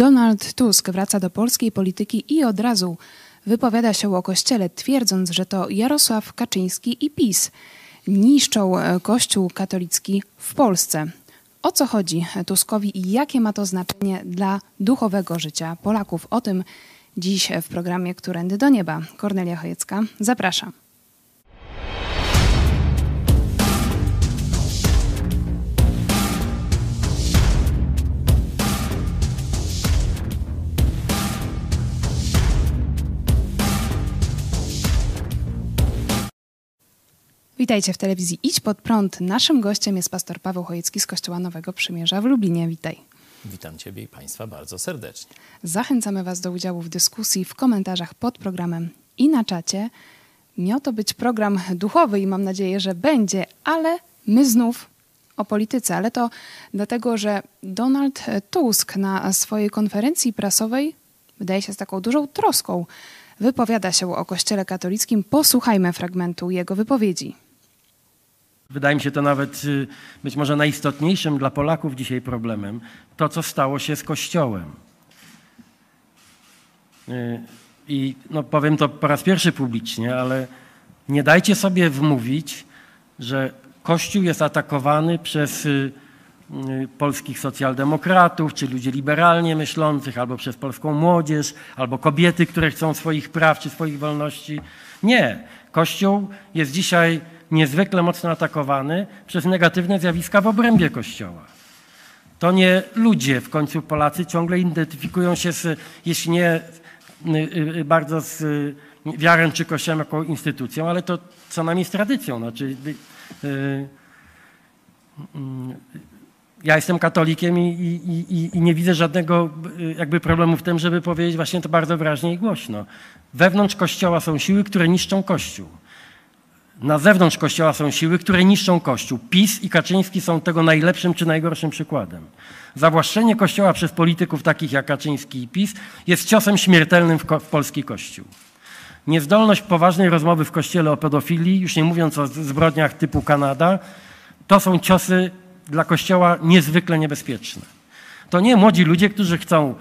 Donald Tusk wraca do polskiej polityki i od razu wypowiada się o Kościele, twierdząc, że to Jarosław Kaczyński i PiS niszczą e, Kościół katolicki w Polsce. O co chodzi Tuskowi i jakie ma to znaczenie dla duchowego życia Polaków? O tym dziś w programie Którędy do Nieba. Kornelia Chojecka, zapraszam. Witajcie w telewizji Idź Pod Prąd. Naszym gościem jest pastor Paweł Chojecki z Kościoła Nowego Przymierza w Lublinie. Witaj. Witam Ciebie i Państwa bardzo serdecznie. Zachęcamy Was do udziału w dyskusji, w komentarzach pod programem i na czacie. Miał to być program duchowy i mam nadzieję, że będzie, ale my znów o polityce, ale to dlatego, że Donald Tusk na swojej konferencji prasowej, wydaje się z taką dużą troską, wypowiada się o Kościele katolickim. Posłuchajmy fragmentu jego wypowiedzi. Wydaje mi się to nawet y, być może najistotniejszym dla Polaków dzisiaj problemem, to co stało się z Kościołem. Y, I no, powiem to po raz pierwszy publicznie, ale nie dajcie sobie wmówić, że Kościół jest atakowany przez y, polskich socjaldemokratów, czy ludzi liberalnie myślących, albo przez polską młodzież, albo kobiety, które chcą swoich praw czy swoich wolności. Nie. Kościół jest dzisiaj niezwykle mocno atakowany przez negatywne zjawiska w obrębie Kościoła. To nie ludzie, w końcu Polacy ciągle identyfikują się z, jeśli nie y, y, bardzo z y, wiarą czy Kościołem jako instytucją, ale to co najmniej z tradycją. Znaczy, ja jestem katolikiem i, i, i, i, nie widzę żadnego jakby problemu w tym, żeby powiedzieć właśnie to bardzo wyraźnie i głośno. Wewnątrz Kościoła są siły, które niszczą Kościół. Na zewnątrz Kościoła są siły, które niszczą Kościół. PiS i Kaczyński są tego najlepszym czy najgorszym przykładem. Zawłaszczenie Kościoła przez polityków takich jak Kaczyński i PiS jest ciosem śmiertelnym w, w polski Kościół. Niezdolność poważnej rozmowy w Kościele o pedofilii, już nie mówiąc o zbrodniach typu Kanada, to są ciosy dla Kościoła niezwykle niebezpieczne. To nie młodzi ludzie, którzy chcą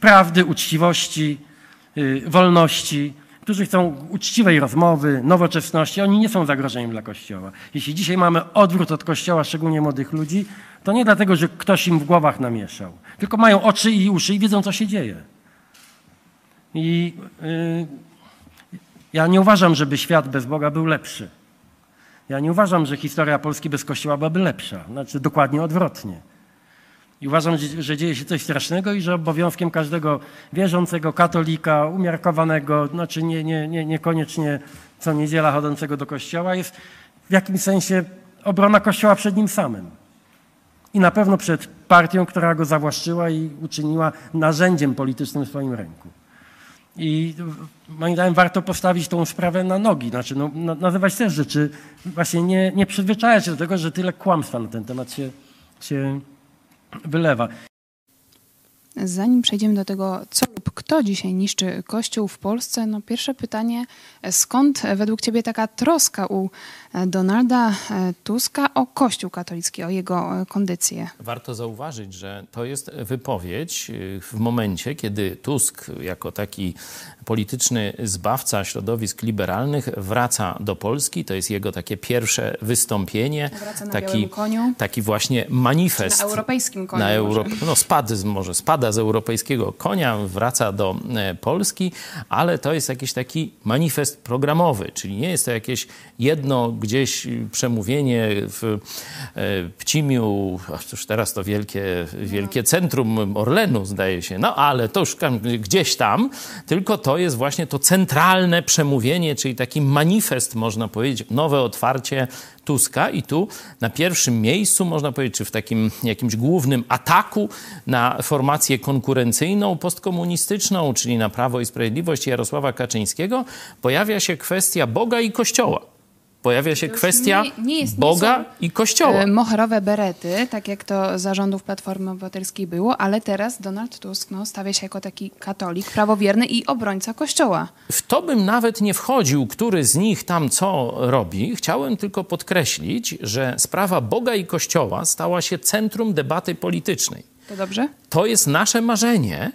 prawdy, uczciwości, yy, wolności, którzy chcą uczciwej rozmowy, nowoczesności, oni nie są zagrożeniem dla Kościoła. Jeśli dzisiaj mamy odwrót od Kościoła, szczególnie młodych ludzi, to nie dlatego, że ktoś im w głowach namieszał, tylko mają oczy i uszy i wiedzą, co się dzieje. I yy, ja nie uważam, żeby świat bez Boga był lepszy. Ja nie uważam, że historia Polski bez Kościoła byłaby lepsza. Znaczy dokładnie odwrotnie. I uważam, że dzieje się coś strasznego i że obowiązkiem każdego wierzącego, katolika, umiarkowanego, znaczy nie, nie, nie, niekoniecznie co niedziela chodzącego do kościoła, jest w jakimś sensie obrona kościoła przed nim samym. I na pewno przed partią, która go zawłaszczyła i uczyniła narzędziem politycznym w swoim ręku. I moim zdaniem warto postawić tą sprawę na nogi, znaczy no, nazywać też rzeczy, właśnie nie, nie przyzwyczajać się do tego, że tyle kłamstwa na ten temat się, się wylewa. Zanim przejdziemy do tego, co lub kto dzisiaj niszczy Kościół w Polsce, no pierwsze pytanie, skąd według Ciebie taka troska u Donalda Tuska o Kościół katolicki, o jego kondycję? Warto zauważyć, że to jest wypowiedź w momencie, kiedy Tusk jako taki polityczny zbawca środowisk liberalnych wraca do Polski. To jest jego takie pierwsze wystąpienie. Wraca na taki, koniu. taki właśnie manifest. Na europejskim koniu. Na Euro... No spadł, może spada z europejskiego konia, wraca do e, Polski, ale to jest jakiś taki manifest programowy, czyli nie jest to jakieś jedno gdzieś przemówienie w e, Pcimiu, cóż teraz to wielkie, wielkie centrum Orlenu zdaje się, no ale to już gdzieś tam, tylko to jest właśnie to centralne przemówienie, czyli taki manifest, można powiedzieć, nowe otwarcie Tuska i tu na pierwszym miejscu, można powiedzieć, czy w takim jakimś głównym ataku na formację konkurencyjną, postkomunistyczną, czyli na Prawo i Sprawiedliwość Jarosława Kaczyńskiego, pojawia się kwestia Boga i Kościoła pojawia się kwestia nie, nie jest, Boga i Kościoła. E, moherowe berety, tak jak to zarządów Platformy Obywatelskiej było, ale teraz Donald Tusk no, stawia się jako taki katolik, prawowierny i obrońca Kościoła. W to bym nawet nie wchodził, który z nich tam co robi. Chciałem tylko podkreślić, że sprawa Boga i Kościoła stała się centrum debaty politycznej. To dobrze? To jest nasze marzenie,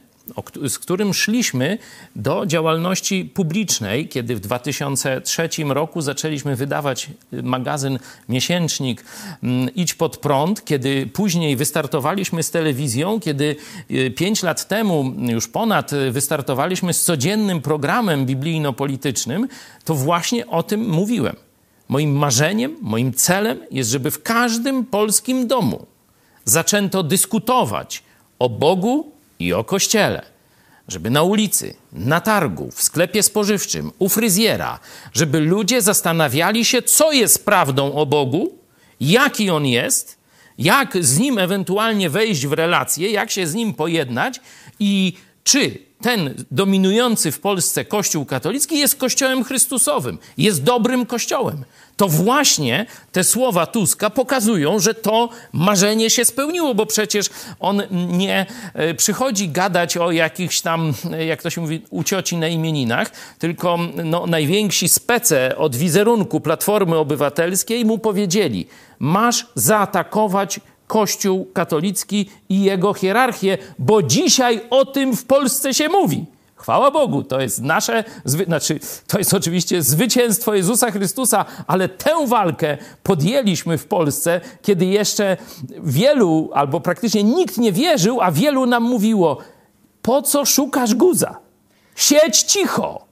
z którym szliśmy do działalności publicznej, kiedy w 2003 roku zaczęliśmy wydawać magazyn, miesięcznik mm, Idź pod prąd, kiedy później wystartowaliśmy z telewizją, kiedy y, pięć lat temu, już ponad, y, wystartowaliśmy z codziennym programem biblijno-politycznym, to właśnie o tym mówiłem. Moim marzeniem, moim celem jest, żeby w każdym polskim domu zaczęto dyskutować o Bogu i o Kościele. Żeby na ulicy, na targu, w sklepie spożywczym, u fryzjera, żeby ludzie zastanawiali się, co jest prawdą o Bogu, jaki on jest, jak z nim ewentualnie wejść w relacje, jak się z nim pojednać i czy ten dominujący w Polsce Kościół katolicki jest Kościołem Chrystusowym, jest dobrym Kościołem. To właśnie te słowa Tuska pokazują, że to marzenie się spełniło, bo przecież on nie e, przychodzi gadać o jakichś tam, e, jak to się mówi, u cioci na imieninach, tylko no, najwięksi spece od wizerunku Platformy Obywatelskiej mu powiedzieli, masz zaatakować Kościół katolicki i jego hierarchię, bo dzisiaj o tym w Polsce się mówi. Chwała Bogu, to jest nasze, znaczy, to jest oczywiście zwycięstwo Jezusa Chrystusa, ale tę walkę podjęliśmy w Polsce, kiedy jeszcze wielu, albo praktycznie nikt nie wierzył, a wielu nam mówiło: Po co szukasz guza? Siedź cicho!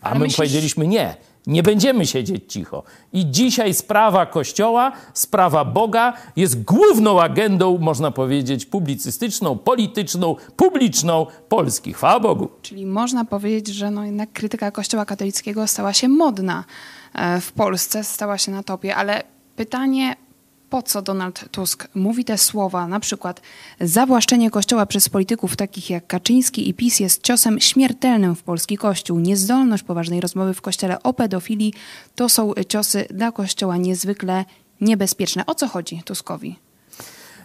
A my myślisz... powiedzieliśmy nie. Nie będziemy siedzieć cicho. I dzisiaj sprawa Kościoła, sprawa Boga jest główną agendą, można powiedzieć, publicystyczną, polityczną, publiczną Polski. Chwała Bogu. Czyli można powiedzieć, że no jednak krytyka Kościoła katolickiego stała się modna e, w Polsce, stała się na topie, ale pytanie, po co Donald Tusk mówi te słowa, na przykład zawłaszczenie kościoła przez polityków takich jak Kaczyński i PiS jest ciosem śmiertelnym w polski kościół. Niezdolność poważnej rozmowy w kościele o pedofilii to są ciosy dla kościoła niezwykle niebezpieczne. O co chodzi Tuskowi?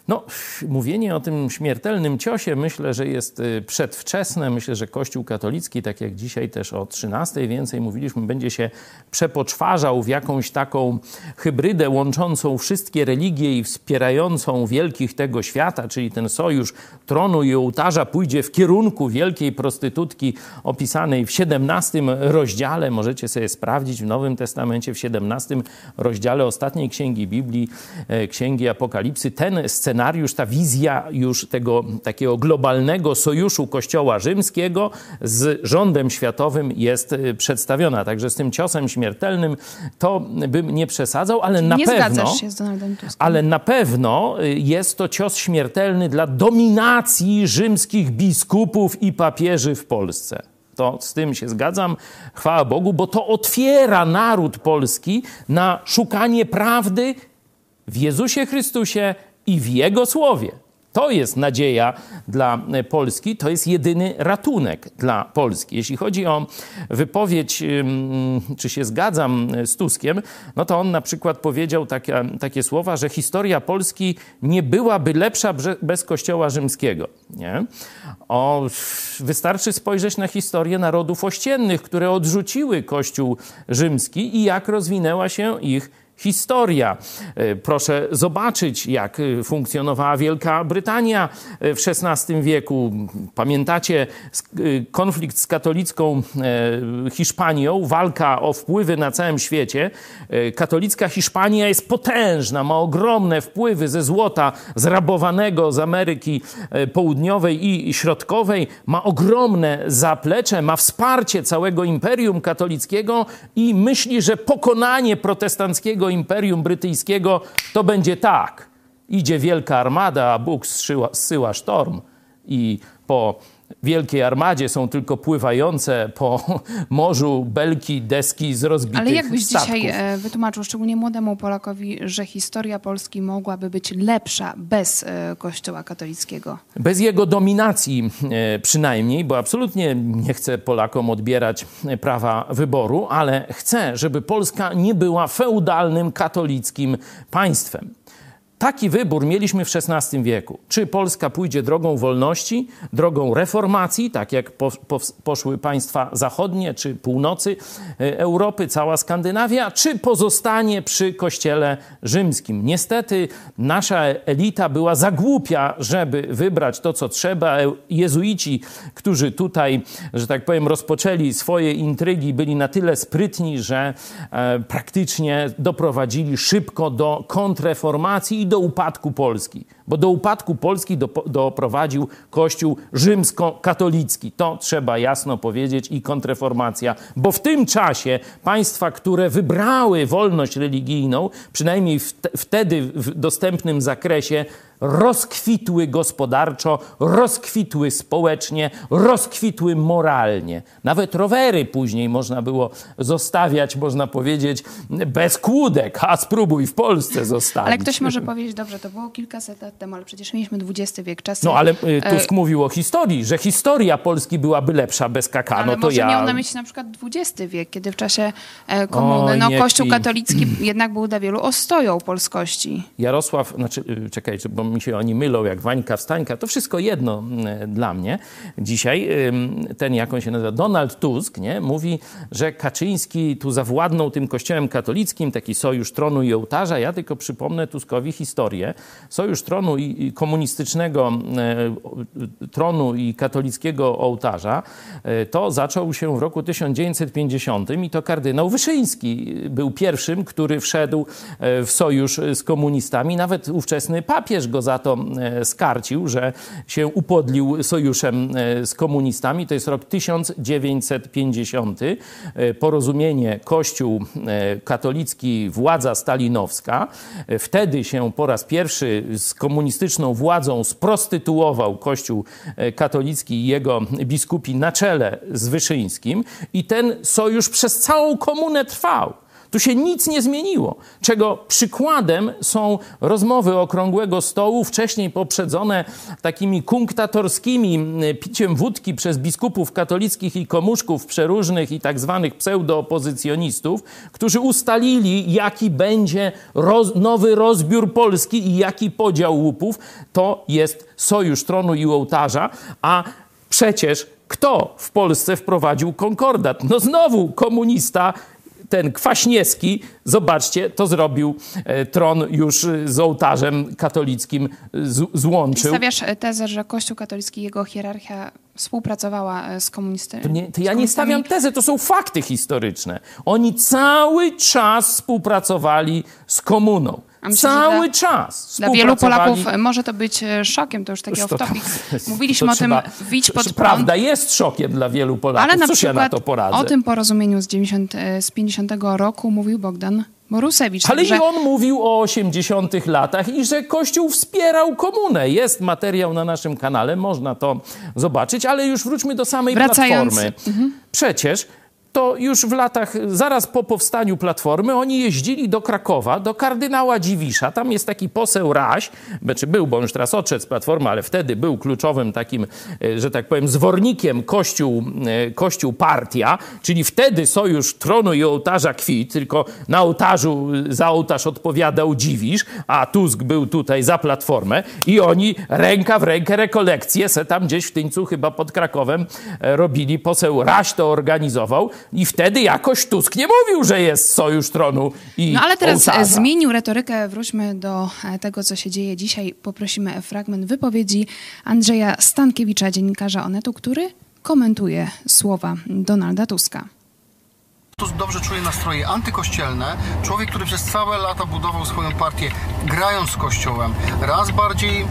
No, mówienie o tym śmiertelnym ciosie myślę, że jest y, przedwczesne. Myślę, że Kościół katolicki, tak jak dzisiaj też o 13 więcej mówiliśmy, będzie się przepoczwarzał w jakąś taką hybrydę łączącą wszystkie religie i wspierającą wielkich tego świata, czyli ten sojusz tronu i ołtarza pójdzie w kierunku wielkiej prostytutki opisanej w 17 rozdziale. Możecie sobie sprawdzić w Nowym Testamencie, w 17 rozdziale ostatniej księgi Biblii, e, księgi Apokalipsy. Ten scenariusz scenariusz, ta wizja już tego takiego globalnego sojuszu Kościoła Rzymskiego z rządem światowym jest y, przedstawiona. Także z tym ciosem śmiertelnym to bym nie przesadzał, ale na nie pewno. Się z Donaldem Tuskiem. Ale na pewno y, jest to cios śmiertelny dla dominacji rzymskich biskupów i papieży w Polsce. To z tym się zgadzam, chwała Bogu, bo to otwiera naród polski na szukanie prawdy w Jezusie Chrystusie i w Jego słowie. To jest nadzieja dla Polski, to jest jedyny ratunek dla Polski. Jeśli chodzi o wypowiedź, czy się zgadzam z Tuskiem, no to on na przykład powiedział takie, takie słowa, że historia Polski nie byłaby lepsza bez Kościoła Rzymskiego. Nie? O, wystarczy spojrzeć na historię narodów ościennych, które odrzuciły Kościół Rzymski i jak rozwinęła się ich historia. E, proszę zobaczyć, jak e, funkcjonowała Wielka Brytania e, w XVI wieku. Pamiętacie konflikt z katolicką Hiszpanią, walka o wpływy na całym świecie. Katolicka Hiszpania jest potężna, ma ogromne wpływy ze złota zrabowanego z Ameryki Południowej i Środkowej, ma ogromne zaplecze, ma wsparcie całego imperium katolickiego i myśli, że pokonanie protestanckiego Imperium Brytyjskiego, to będzie tak. Idzie wielka armada, a Bóg zsyła, zsyła sztorm i po wielkiej armadzie są tylko pływające po morzu belki, deski z rozbitych Ale jakbyś statków. dzisiaj e, wytłumaczył, szczególnie młodemu Polakowi, że historia Polski mogłaby być lepsza bez e, Kościoła katolickiego? Bez jego dominacji e, przynajmniej, bo absolutnie nie chcę Polakom odbierać prawa wyboru, ale chcę, żeby Polska nie była feudalnym katolickim państwem. Taki wybór mieliśmy w XVI wieku. Czy Polska pójdzie drogą wolności, drogą reformacji, tak jak po, po, poszły państwa zachodnie czy północy e, Europy, cała Skandynawia, czy pozostanie przy kościele rzymskim. Niestety nasza elita była za głupia, żeby wybrać to, co trzeba. E, jezuici, którzy tutaj, że tak powiem, rozpoczęli swoje intrygi, byli na tyle sprytni, że e, praktycznie doprowadzili szybko do kontreformacji i do upadku Polski. Bo do upadku Polski doprowadził Kościół rzymskokatolicki. To trzeba jasno powiedzieć i kontreformacja. Bo w tym czasie państwa, które wybrały wolność religijną, przynajmniej wtedy w dostępnym zakresie, rozkwitły gospodarczo, rozkwitły społecznie, rozkwitły moralnie. Nawet rowery później można było zostawiać, można powiedzieć, bez kłódek, a spróbuj w Polsce zostawić. Ale ktoś może powiedzieć, dobrze, to było kilkaset lat temu, ale przecież mieliśmy XX wiek, czasy... No ale y, Tusk e... mówił o historii, że historia Polski byłaby lepsza bez KK, ale no to może ja... miał na myśli na przykład XX wiek, kiedy w czasie e, komuny, o, no Kościół katolicki jednak był dla wielu ostoją polskości. Jarosław, znaczy, y, czekajcie, bo mi się oni mylą, jak Wańka, Wstańka, to wszystko jedno mm, dla mnie. Dzisiaj ten, jak on się nazywa, Donald Tusk, nie, mówi, że Kaczyński tu zawładnął tym kościołem katolickim, taki sojusz tronu i ołtarza. Ja tylko przypomnę Tuskowi historię. Sojusz tronu i komunistycznego e, tronu i katolickiego ołtarza e, to zaczął się w roku 1950 i to kardynał Wyszyński był pierwszym, który wszedł e, w sojusz z komunistami. Nawet ówczesny papież go za to E, skarcił, że się upodlił sojuszem e, z komunistami. To jest rok 1950. E, porozumienie Kościół katolicki, władza stalinowska. Wtedy się po raz pierwszy z komunistyczną władzą sprostytuował Kościół katolicki i jego biskupi na czele z Wyszyńskim i ten sojusz przez całą komunę trwał. Tu się nic nie zmieniło, czego przykładem są rozmowy okrągłego stołu, wcześniej poprzedzone takimi kunktatorskimi piciem wódki przez biskupów katolickich i komuszków przeróżnych i tak zwanych pseudoopozycjonistów, którzy ustalili, jaki będzie roz, nowy rozbiór Polski i jaki podział łupów. To jest sojusz tronu i ołtarza, a przecież kto w Polsce wprowadził konkordat? No znowu komunista ten Kwaśniewski, zobaczcie, to zrobił e, tron już z ołtarzem katolickim z, złączył. Stawiasz e, tezę, że Kościół katolicki jego hierarchia współpracowała e, z komunistami? To, nie, to ja nie stawiam tezy, to są fakty historyczne. Oni cały czas współpracowali z komuną. Myślę, Cały dla, czas. Dla wielu Polaków może to być szokiem, to już taki off-topic. Mówiliśmy to o trzeba, tym wić pod prąd. Prawda jest szokiem dla wielu Polaków. Ale na Cóż przykład ja na to poradzę? o tym porozumieniu z, 90, z 50 roku mówił Bogdan Borusewicz. Ale także... i on mówił o 80 latach i że Kościół wspierał komunę. Jest materiał na naszym kanale, można to zobaczyć, ale już wróćmy do samej Wracając... platformy. Mhm. Przecież to już w latach, zaraz po powstaniu Platformy, oni jeździli do Krakowa, do kardynała Dziwisza. Tam jest taki poseł Raś, znaczy był, bo on już teraz odszedł z Platformy, ale wtedy był kluczowym takim, e, że tak powiem, zwornikiem Kościół, e, Kościół Partia, czyli wtedy sojusz tronu i ołtarza kwit, tylko na ołtarzu, e, za ołtarz odpowiadał Dziwisz, a Tusk był tutaj za Platformę i oni ręka w rękę rekolekcje se tam gdzieś w Tyńcu, chyba pod Krakowem robili. Poseł Raś to organizował i wtedy jakoś Tusk nie mówił, że jest sojusz tronu i No ale teraz ołtarza. zmienił retorykę. Wróćmy do e, tego, co się dzieje dzisiaj. Poprosimy fragment wypowiedzi Andrzeja Stankiewicza, dziennikarza Onetu, który komentuje słowa Donalda Tuska. Tusk dobrze czuje nastroje antykościelne. Człowiek, który przez całe lata budował swoją partię grając z Kościołem. Raz bardziej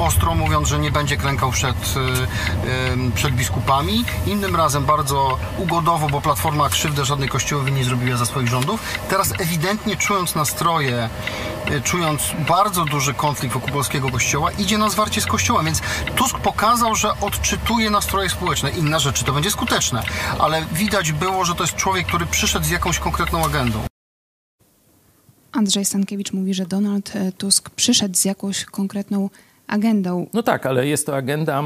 ostro mówiąc, że nie będzie klękał przed, y, przed biskupami. Innym razem bardzo ugodowo, bo Platforma krzywdę żadnej kościołowi nie zrobiła za swoich rządów. Teraz ewidentnie czując nastroje, y, czując bardzo duży konflikt wokół polskiego kościoła, idzie na zwarcie z kościołem, więc Tusk pokazał, że odczytuje nastroje społeczne. Inna rzecz, czy to będzie skuteczne, ale widać było, że to jest człowiek, który przyszedł z jakąś konkretną agendą. Andrzej Stankiewicz mówi, że Donald e, Tusk przyszedł z jakąś konkretną agendą. No tak, ale jest to agenda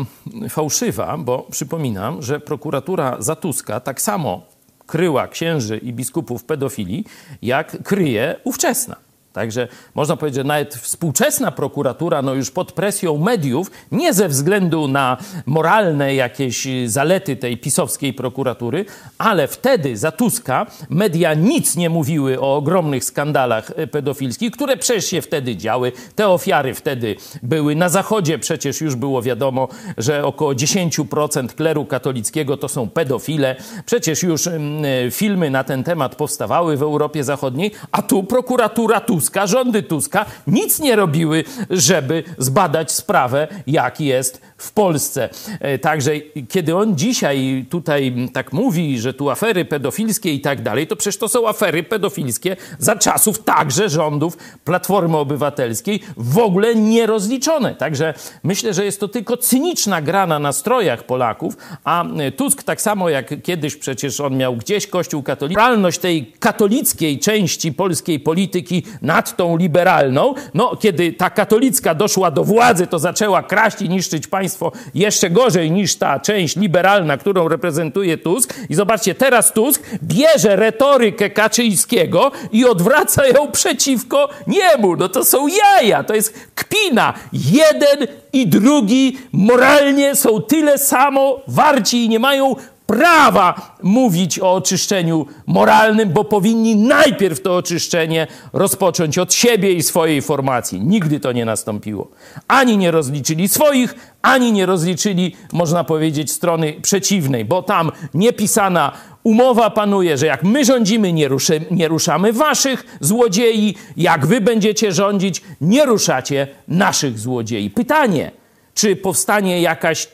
fałszywa, bo przypominam, że prokuratura za Tuska tak samo kryła księży i biskupów pedofilii, jak kryje ówczesna. Także można powiedzieć, że nawet współczesna prokuratura, no już pod presją mediów, nie ze względu na moralne jakieś zalety tej pisowskiej prokuratury, ale wtedy za Tuska media nic nie mówiły o ogromnych skandalach pedofilskich, które przecież się wtedy działy. Te ofiary wtedy były. Na Zachodzie przecież już było wiadomo, że około 10% kleru katolickiego to są pedofile. Przecież już mm, filmy na ten temat powstawały w Europie Zachodniej, a tu prokuratura Tuska, rządy Tuska nic nie robiły, żeby zbadać sprawę, jak jest w Polsce. E, także kiedy on dzisiaj tutaj tak mówi, że tu afery pedofilskie i tak dalej, to przecież to są afery pedofilskie za czasów także rządów Platformy Obywatelskiej w ogóle nierozliczone. Także myślę, że jest to tylko cyniczna gra na nastrojach Polaków, a Tusk tak samo jak kiedyś przecież on miał gdzieś Kościół katolicki, moralność tej katolickiej części polskiej polityki nad tą liberalną, no kiedy ta katolicka doszła do władzy, to zaczęła kraść i niszczyć państwo państwo jeszcze gorzej niż ta część liberalna, którą reprezentuje Tusk. I zobaczcie, teraz Tusk bierze retorykę Kaczyńskiego i odwraca ją przeciwko niemu. No to są jaja, to jest kpina. Jeden i drugi moralnie są tyle samo warci i nie mają prawa mówić o oczyszczeniu moralnym, bo powinni najpierw to oczyszczenie rozpocząć od siebie i swojej formacji. Nigdy to nie nastąpiło. Ani nie rozliczyli swoich, ani nie rozliczyli, można powiedzieć, strony przeciwnej, bo tam niepisana umowa panuje, że jak my rządzimy, nie, ruszy, nie ruszamy waszych złodziei, jak wy będziecie rządzić, nie ruszacie naszych złodziei. Pytanie, czy powstanie jakaś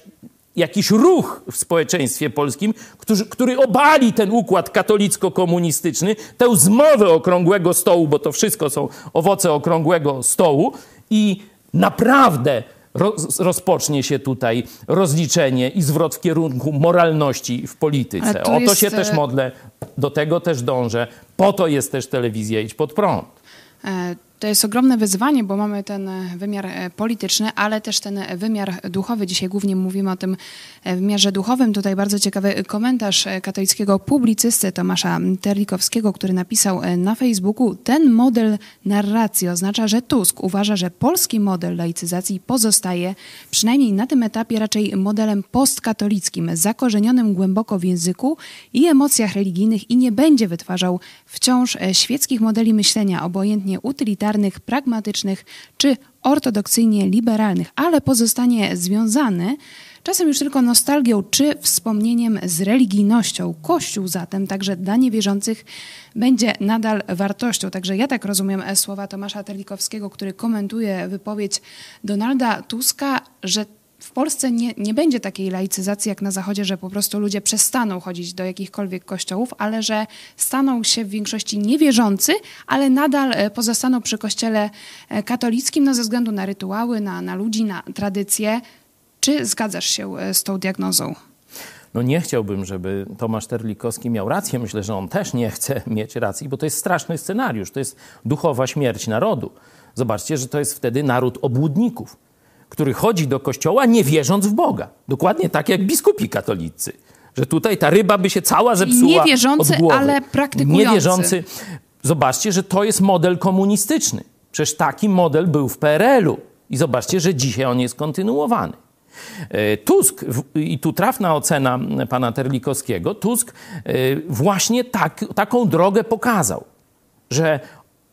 jakiś ruch w społeczeństwie polskim, który, który obali ten układ katolicko-komunistyczny, tę zmowę okrągłego stołu, bo to wszystko są owoce okrągłego stołu i naprawdę roz, rozpocznie się tutaj rozliczenie i zwrot w kierunku moralności w polityce. O to jest... się też e, modlę, do tego też dążę. Po to jest też telewizja Idź Pod Prąd. E, to jest ogromne wyzwanie, bo mamy ten e, wymiar e, polityczny, ale też ten wymiar duchowy. Dzisiaj głównie mówimy o tym wymiarze duchowym. Tutaj bardzo ciekawy komentarz katolickiego publicysty Tomasza Terlikowskiego, który napisał na Facebooku: Ten model narracji oznacza, że Tusk uważa, że polski model laicyzacji pozostaje, przynajmniej na tym etapie, raczej modelem postkatolickim, zakorzenionym głęboko w języku i emocjach religijnych i nie będzie wytwarzał wciąż świeckich modeli myślenia, obojętnie utylitarnych pragmatycznych czy ortodoksyjnie liberalnych, ale pozostanie związany czasem już tylko nostalgią czy wspomnieniem z religijnością. Kościół zatem także dla niewierzących będzie nadal wartością. Także ja tak rozumiem słowa Tomasza Terlikowskiego, który komentuje wypowiedź Donalda Tuska, że w Polsce nie, nie będzie takiej laicyzacji jak na Zachodzie, że po prostu ludzie przestaną chodzić do jakichkolwiek kościołów, ale że staną się w większości niewierzący, ale nadal e, pozostaną przy kościele e, katolickim no, ze względu na rytuały, na, na ludzi, na tradycje. Czy zgadzasz się e, z tą diagnozą? No nie chciałbym, żeby Tomasz Terlikowski miał rację. Myślę, że on też nie chce mieć racji, bo to jest straszny scenariusz. To jest duchowa śmierć narodu. Zobaczcie, że to jest wtedy naród obłudników który chodzi do kościoła nie wierząc w Boga. Dokładnie tak jak biskupi katolicy. Że tutaj ta ryba by się cała zepsuła Niewierzący, od głowy. ale praktykujący. Niewierzący. Zobaczcie, że to jest model komunistyczny. Przecież taki model był w PRL-u. I zobaczcie, że dzisiaj on jest kontynuowany. E, Tusk, i tu trafna ocena pana Terlikowskiego, Tusk e, właśnie tak, taką drogę pokazał, że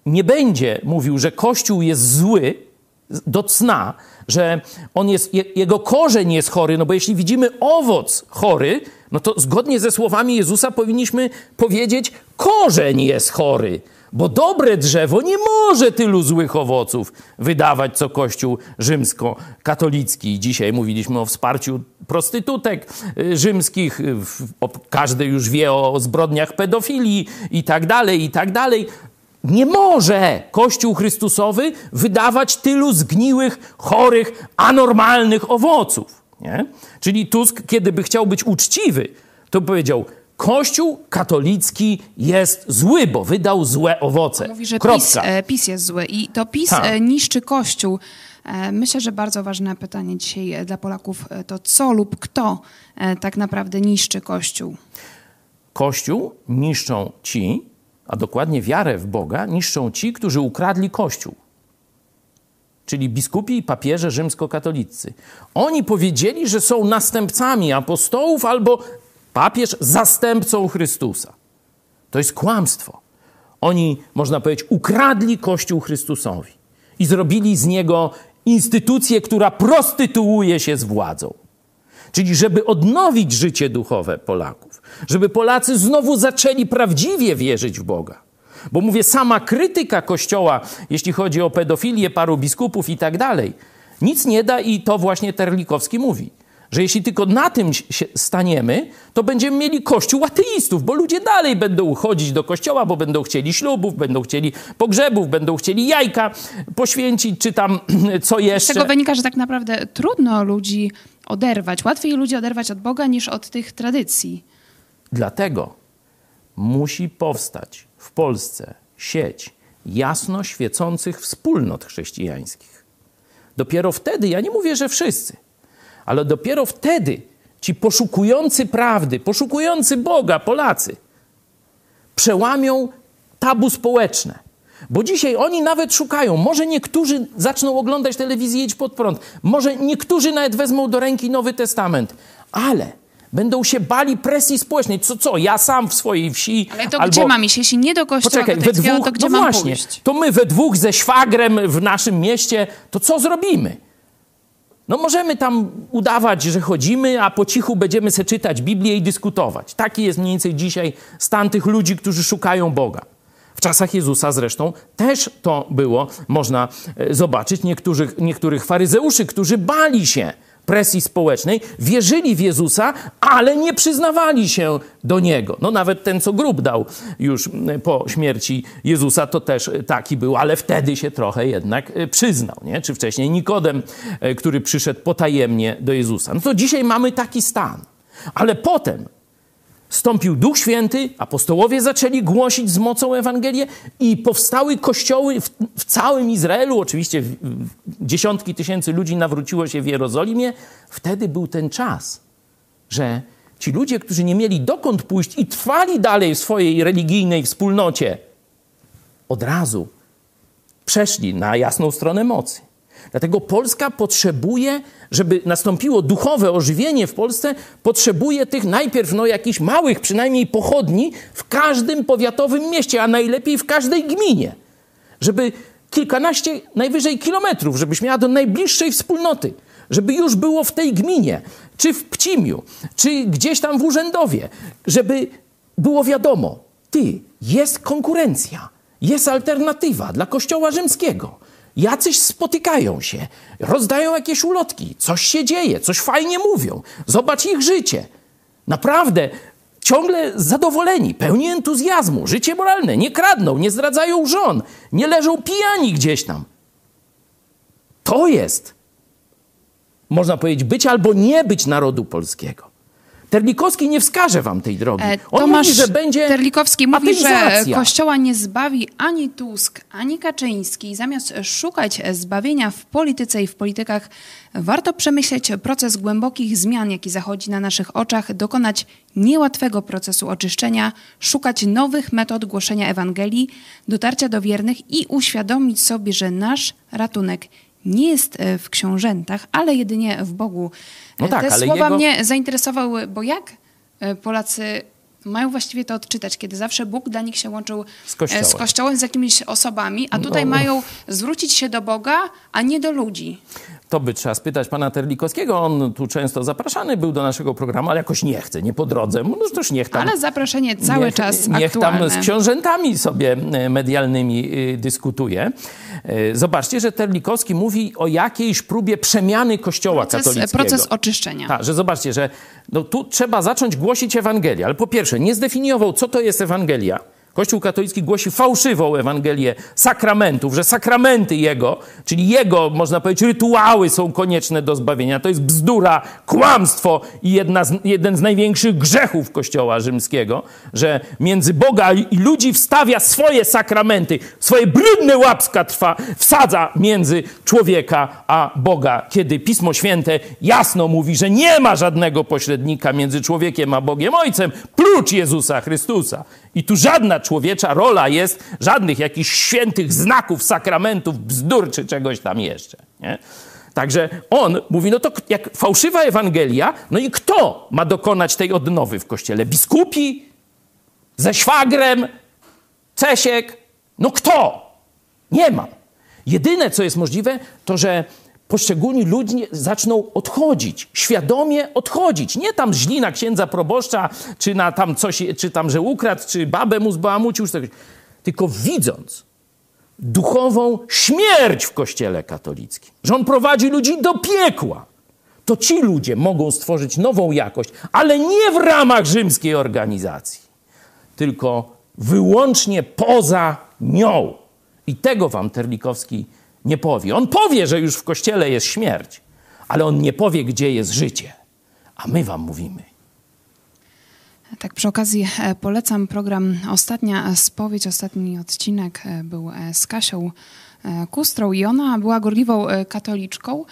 nie będzie mówił, że Kościół jest zły do cna, że on jest, jego korzeń jest chory, no bo jeśli widzimy owoc chory, no to zgodnie ze słowami Jezusa powinniśmy powiedzieć, korzeń jest chory. Bo dobre drzewo nie może tylu złych owoców wydawać, co Kościół rzymsko-katolicki. Dzisiaj mówiliśmy o wsparciu prostytutek y, rzymskich. Każdy już wie o zbrodniach pedofilii i tak dalej, i tak dalej. Nie może Kościół Chrystusowy wydawać tylu zgniłych, chorych, anormalnych owoców. Nie? Czyli Tusk, kiedy by chciał być uczciwy, to powiedział: Kościół katolicki jest zły, bo wydał złe owoce. Mówi, że PiS, e, PiS, jest zły i to PiS ha. E, niszczy Kościół. E, myślę, że bardzo ważne pytanie dzisiaj dla Polaków to co lub kto tak naprawdę niszczy Kościół. Kościół niszczą ci, a dokładnie wiarę w Boga, niszczą ci, którzy ukradli Kościół. Czyli biskupi i papieże rzymskokatolicy. Oni powiedzieli, że są następcami apostołów albo papież zastępcą Chrystusa. To jest kłamstwo. Oni, można powiedzieć, ukradli Kościół Chrystusowi i zrobili z niego instytucję, która prostytuuje się z władzą. Czyli, żeby odnowić życie duchowe Polaków, żeby Polacy znowu zaczęli prawdziwie wierzyć w Boga. Bo mówię, sama krytyka Kościoła, jeśli chodzi o pedofilię paru biskupów i tak dalej, nic nie da i to właśnie Terlikowski mówi że jeśli tylko na tym staniemy, to będziemy mieli kościół ateistów, bo ludzie dalej będą chodzić do kościoła, bo będą chcieli ślubów, będą chcieli pogrzebów, będą chcieli jajka poświęcić, czy tam co jeszcze. Z tego wynika, że tak naprawdę trudno ludzi oderwać. Łatwiej ludzi oderwać od Boga niż od tych tradycji. Dlatego musi powstać w Polsce sieć jasno świecących wspólnot chrześcijańskich. Dopiero wtedy, ja nie mówię, że wszyscy, ale dopiero wtedy ci poszukujący prawdy, poszukujący Boga Polacy przełamią tabu społeczne. Bo dzisiaj oni nawet szukają. Może niektórzy zaczną oglądać telewizję Idź Pod Prąd. Może niektórzy nawet wezmą do ręki Nowy Testament. Ale będą się bali presji społecznej. Co, co? Ja sam w swojej wsi... Ale to albo... gdzie mam iść? Jeśli nie do kościoła Poczekaj, we dwóch, to gdzie no mam właśnie, pójść? To my we dwóch ze szwagrem w naszym mieście, to co zrobimy? No możemy tam udawać, że chodzimy, a po cichu będziemy sobie czytać Biblię i dyskutować. Taki jest mniej więcej dzisiaj stan tych ludzi, którzy szukają Boga. W czasach Jezusa zresztą też to było, można e, zobaczyć, niektórych, niektórych faryzeuszy, którzy bali się presji społecznej, wierzyli w Jezusa, ale nie przyznawali się do Niego. No nawet ten, co grób dał już po śmierci Jezusa, to też taki był, ale wtedy się trochę jednak e, przyznał, nie? Czy wcześniej Nikodem, e, który przyszedł potajemnie do Jezusa. No to dzisiaj mamy taki stan. Ale potem Stąpił Duch Święty, apostołowie zaczęli głosić z mocą Ewangelię i powstały kościoły w, w, całym Izraelu. Oczywiście dziesiątki tysięcy ludzi nawróciło się w Jerozolimie. Wtedy był ten czas, że ci ludzie, którzy nie mieli dokąd pójść i trwali dalej w swojej religijnej wspólnocie, od razu przeszli na jasną stronę mocy. Dlatego Polska potrzebuje, żeby nastąpiło duchowe ożywienie w Polsce, potrzebuje tych najpierw no, jakichś małych przynajmniej pochodni w każdym powiatowym mieście, a najlepiej w każdej gminie. Żeby kilkanaście, najwyżej kilometrów, żebyś miała do najbliższej wspólnoty, żeby już było w tej gminie, czy w Pcimiu, czy gdzieś tam w Urzędowie, żeby było wiadomo, ty, jest konkurencja, jest alternatywa dla Kościoła Rzymskiego Jacyś spotykają się, rozdają jakieś ulotki, coś się dzieje, coś fajnie mówią. Zobacz ich życie. Naprawdę ciągle zadowoleni, pełni entuzjazmu, życie moralne, nie kradną, nie zdradzają żon, nie leżą pijani gdzieś tam. To jest, można powiedzieć, być albo nie być narodu polskiego. Terlikowski nie wskaże wam tej drogi. E, On Tomasz mówi, że będzie Terlikowski mówi, że Kościoła nie zbawi ani Tusk, ani Kaczyński. Zamiast szukać zbawienia w polityce i w politykach, warto przemyśleć proces głębokich zmian, jaki zachodzi na naszych oczach, dokonać niełatwego procesu oczyszczenia, szukać nowych metod głoszenia Ewangelii, dotarcia do wiernych i uświadomić sobie, że nasz ratunek nie jest e, w książętach, ale jedynie w Bogu. No e, tak, Te słowa jego... mnie zainteresowały, bo jak e, Polacy mają właściwie to odczytać, kiedy zawsze Bóg dla nich się łączył z kościołem, z, kościołem, z jakimiś osobami, a tutaj no. mają zwrócić się do Boga, a nie do ludzi. To by trzeba spytać pana Terlikowskiego. On tu często zapraszany był do naszego programu, ale jakoś nie chce, nie po drodze. No też niech tam... Ale zaproszenie cały niech, czas Niech aktualne. tam z książętami sobie e, medialnymi y, dyskutuje. E, zobaczcie, że Terlikowski mówi o jakiejś próbie przemiany Kościoła proces, katolickiego. Proces oczyszczenia. Tak, że zobaczcie, że no, tu trzeba zacząć głosić Ewangelię. Ale po pierwsze, nie zdefiniował, co to jest Ewangelia. Kościół katolicki głosi fałszywą Ewangelię sakramentów, że sakramenty Jego, czyli Jego, można powiedzieć, rytuały są konieczne do zbawienia. To jest bzdura, kłamstwo i z, jeden z największych grzechów Kościoła rzymskiego, że między Boga i ludzi wstawia swoje sakramenty, swoje brudne łapska trwa, wsadza między człowieka a Boga, kiedy Pismo Święte jasno mówi, że nie ma żadnego pośrednika między człowiekiem a Bogiem Ojcem, prócz Jezusa Chrystusa. I tu żadna człowiecza rola jest, żadnych jakichś świętych znaków, sakramentów, bzdur czy czegoś tam jeszcze. Nie? Także on mówi, no to jak fałszywa Ewangelia, no i kto ma dokonać tej odnowy w kościele? Biskupi? Ze szwagrem? Cesiek? No kto? Nie ma. Jedyne, co jest możliwe, to że poszczególni ludzie zaczną odchodzić, świadomie odchodzić. Nie tam źli na księdza proboszcza, czy na tam coś, czy tam, że ukradł, czy babę mu zbałamucił, tylko widząc duchową śmierć w kościele katolickim, że on prowadzi ludzi do piekła, to ci ludzie mogą stworzyć nową jakość, ale nie w ramach rzymskiej organizacji, tylko wyłącznie poza nią. I tego wam Terlikowski nie powie. On powie, że już w kościele jest śmierć, ale on nie powie, gdzie jest życie. A my wam mówimy. Tak, przy okazji e, polecam program Ostatnia Spowiedź. Ostatni odcinek e, był e, z Kasią Kustrą i ona była gorliwą katoliczką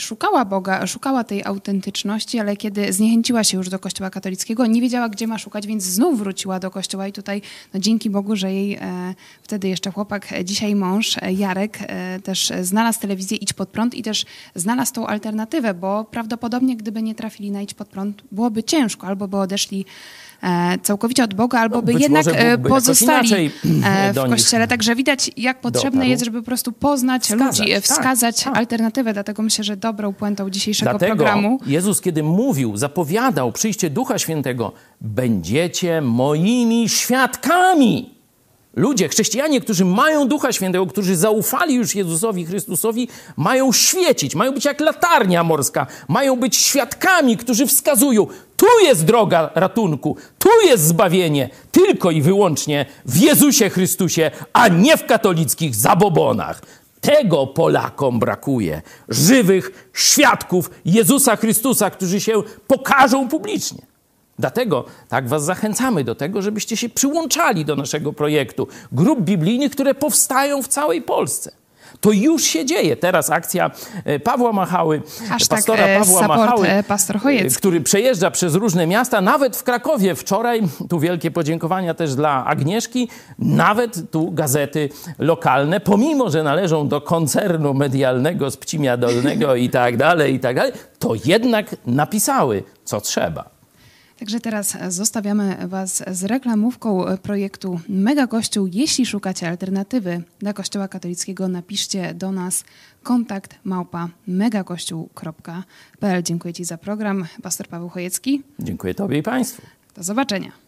szukała Boga, szukała tej autentyczności, ale kiedy zniechęciła się już do Kościoła katolickiego, nie wiedziała, gdzie ma szukać, więc znów wróciła do Kościoła i tutaj no, dzięki Bogu, że jej e, wtedy jeszcze chłopak, e, dzisiaj mąż, e, Jarek, e, też znalazł telewizję Idź Pod Prąd i też znalazł tą alternatywę, bo prawdopodobnie gdyby nie trafili na Idź Pod Prąd, byłoby ciężko, albo by odeszli całkowicie od Boga, albo no, by jednak e, pozostali e, w Kościele. Także widać, jak potrzebne dotarł. jest, żeby po prostu poznać wskazać, ludzi, wskazać tak, tak. alternatywę. Dlatego myślę, że dobrą puentą dzisiejszego Dlatego programu... Jezus, kiedy mówił, zapowiadał przyjście Ducha Świętego, będziecie moimi świadkami. Ludzie, chrześcijanie, którzy mają Ducha Świętego, którzy zaufali już Jezusowi Chrystusowi, mają świecić, mają być jak latarnia morska, mają być świadkami, którzy wskazują, tu jest droga ratunku, tu jest zbawienie, tylko i wyłącznie w Jezusie Chrystusie, a nie w katolickich zabobonach. Tego Polakom brakuje. Żywych świadków Jezusa Chrystusa, którzy się pokażą publicznie. Dlatego tak Was zachęcamy do tego, żebyście się przyłączali do naszego projektu grup biblijnych, które powstają w całej Polsce. To już się dzieje. Teraz akcja e, Pawła Machały, Hashtag pastora e, Pawła Machały, e, pastor który przejeżdża przez różne miasta, nawet w Krakowie wczoraj, tu wielkie podziękowania też dla Agnieszki, nawet tu gazety lokalne, pomimo, że należą do koncernu medialnego z Pcimia Dolnego i tak dalej, i tak dalej, to jednak napisały, co trzeba. Także teraz zostawiamy Was z reklamówką projektu Mega Kościół. Jeśli szukacie alternatywy dla Kościoła katolickiego, napiszcie do nas kontakt małpa megakościół.pl. Dziękuję Ci za program. Pastor Paweł Chojecki. Dziękuję Tobie i Państwu. Do zobaczenia.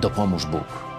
Tak nam dopomóż Bóg.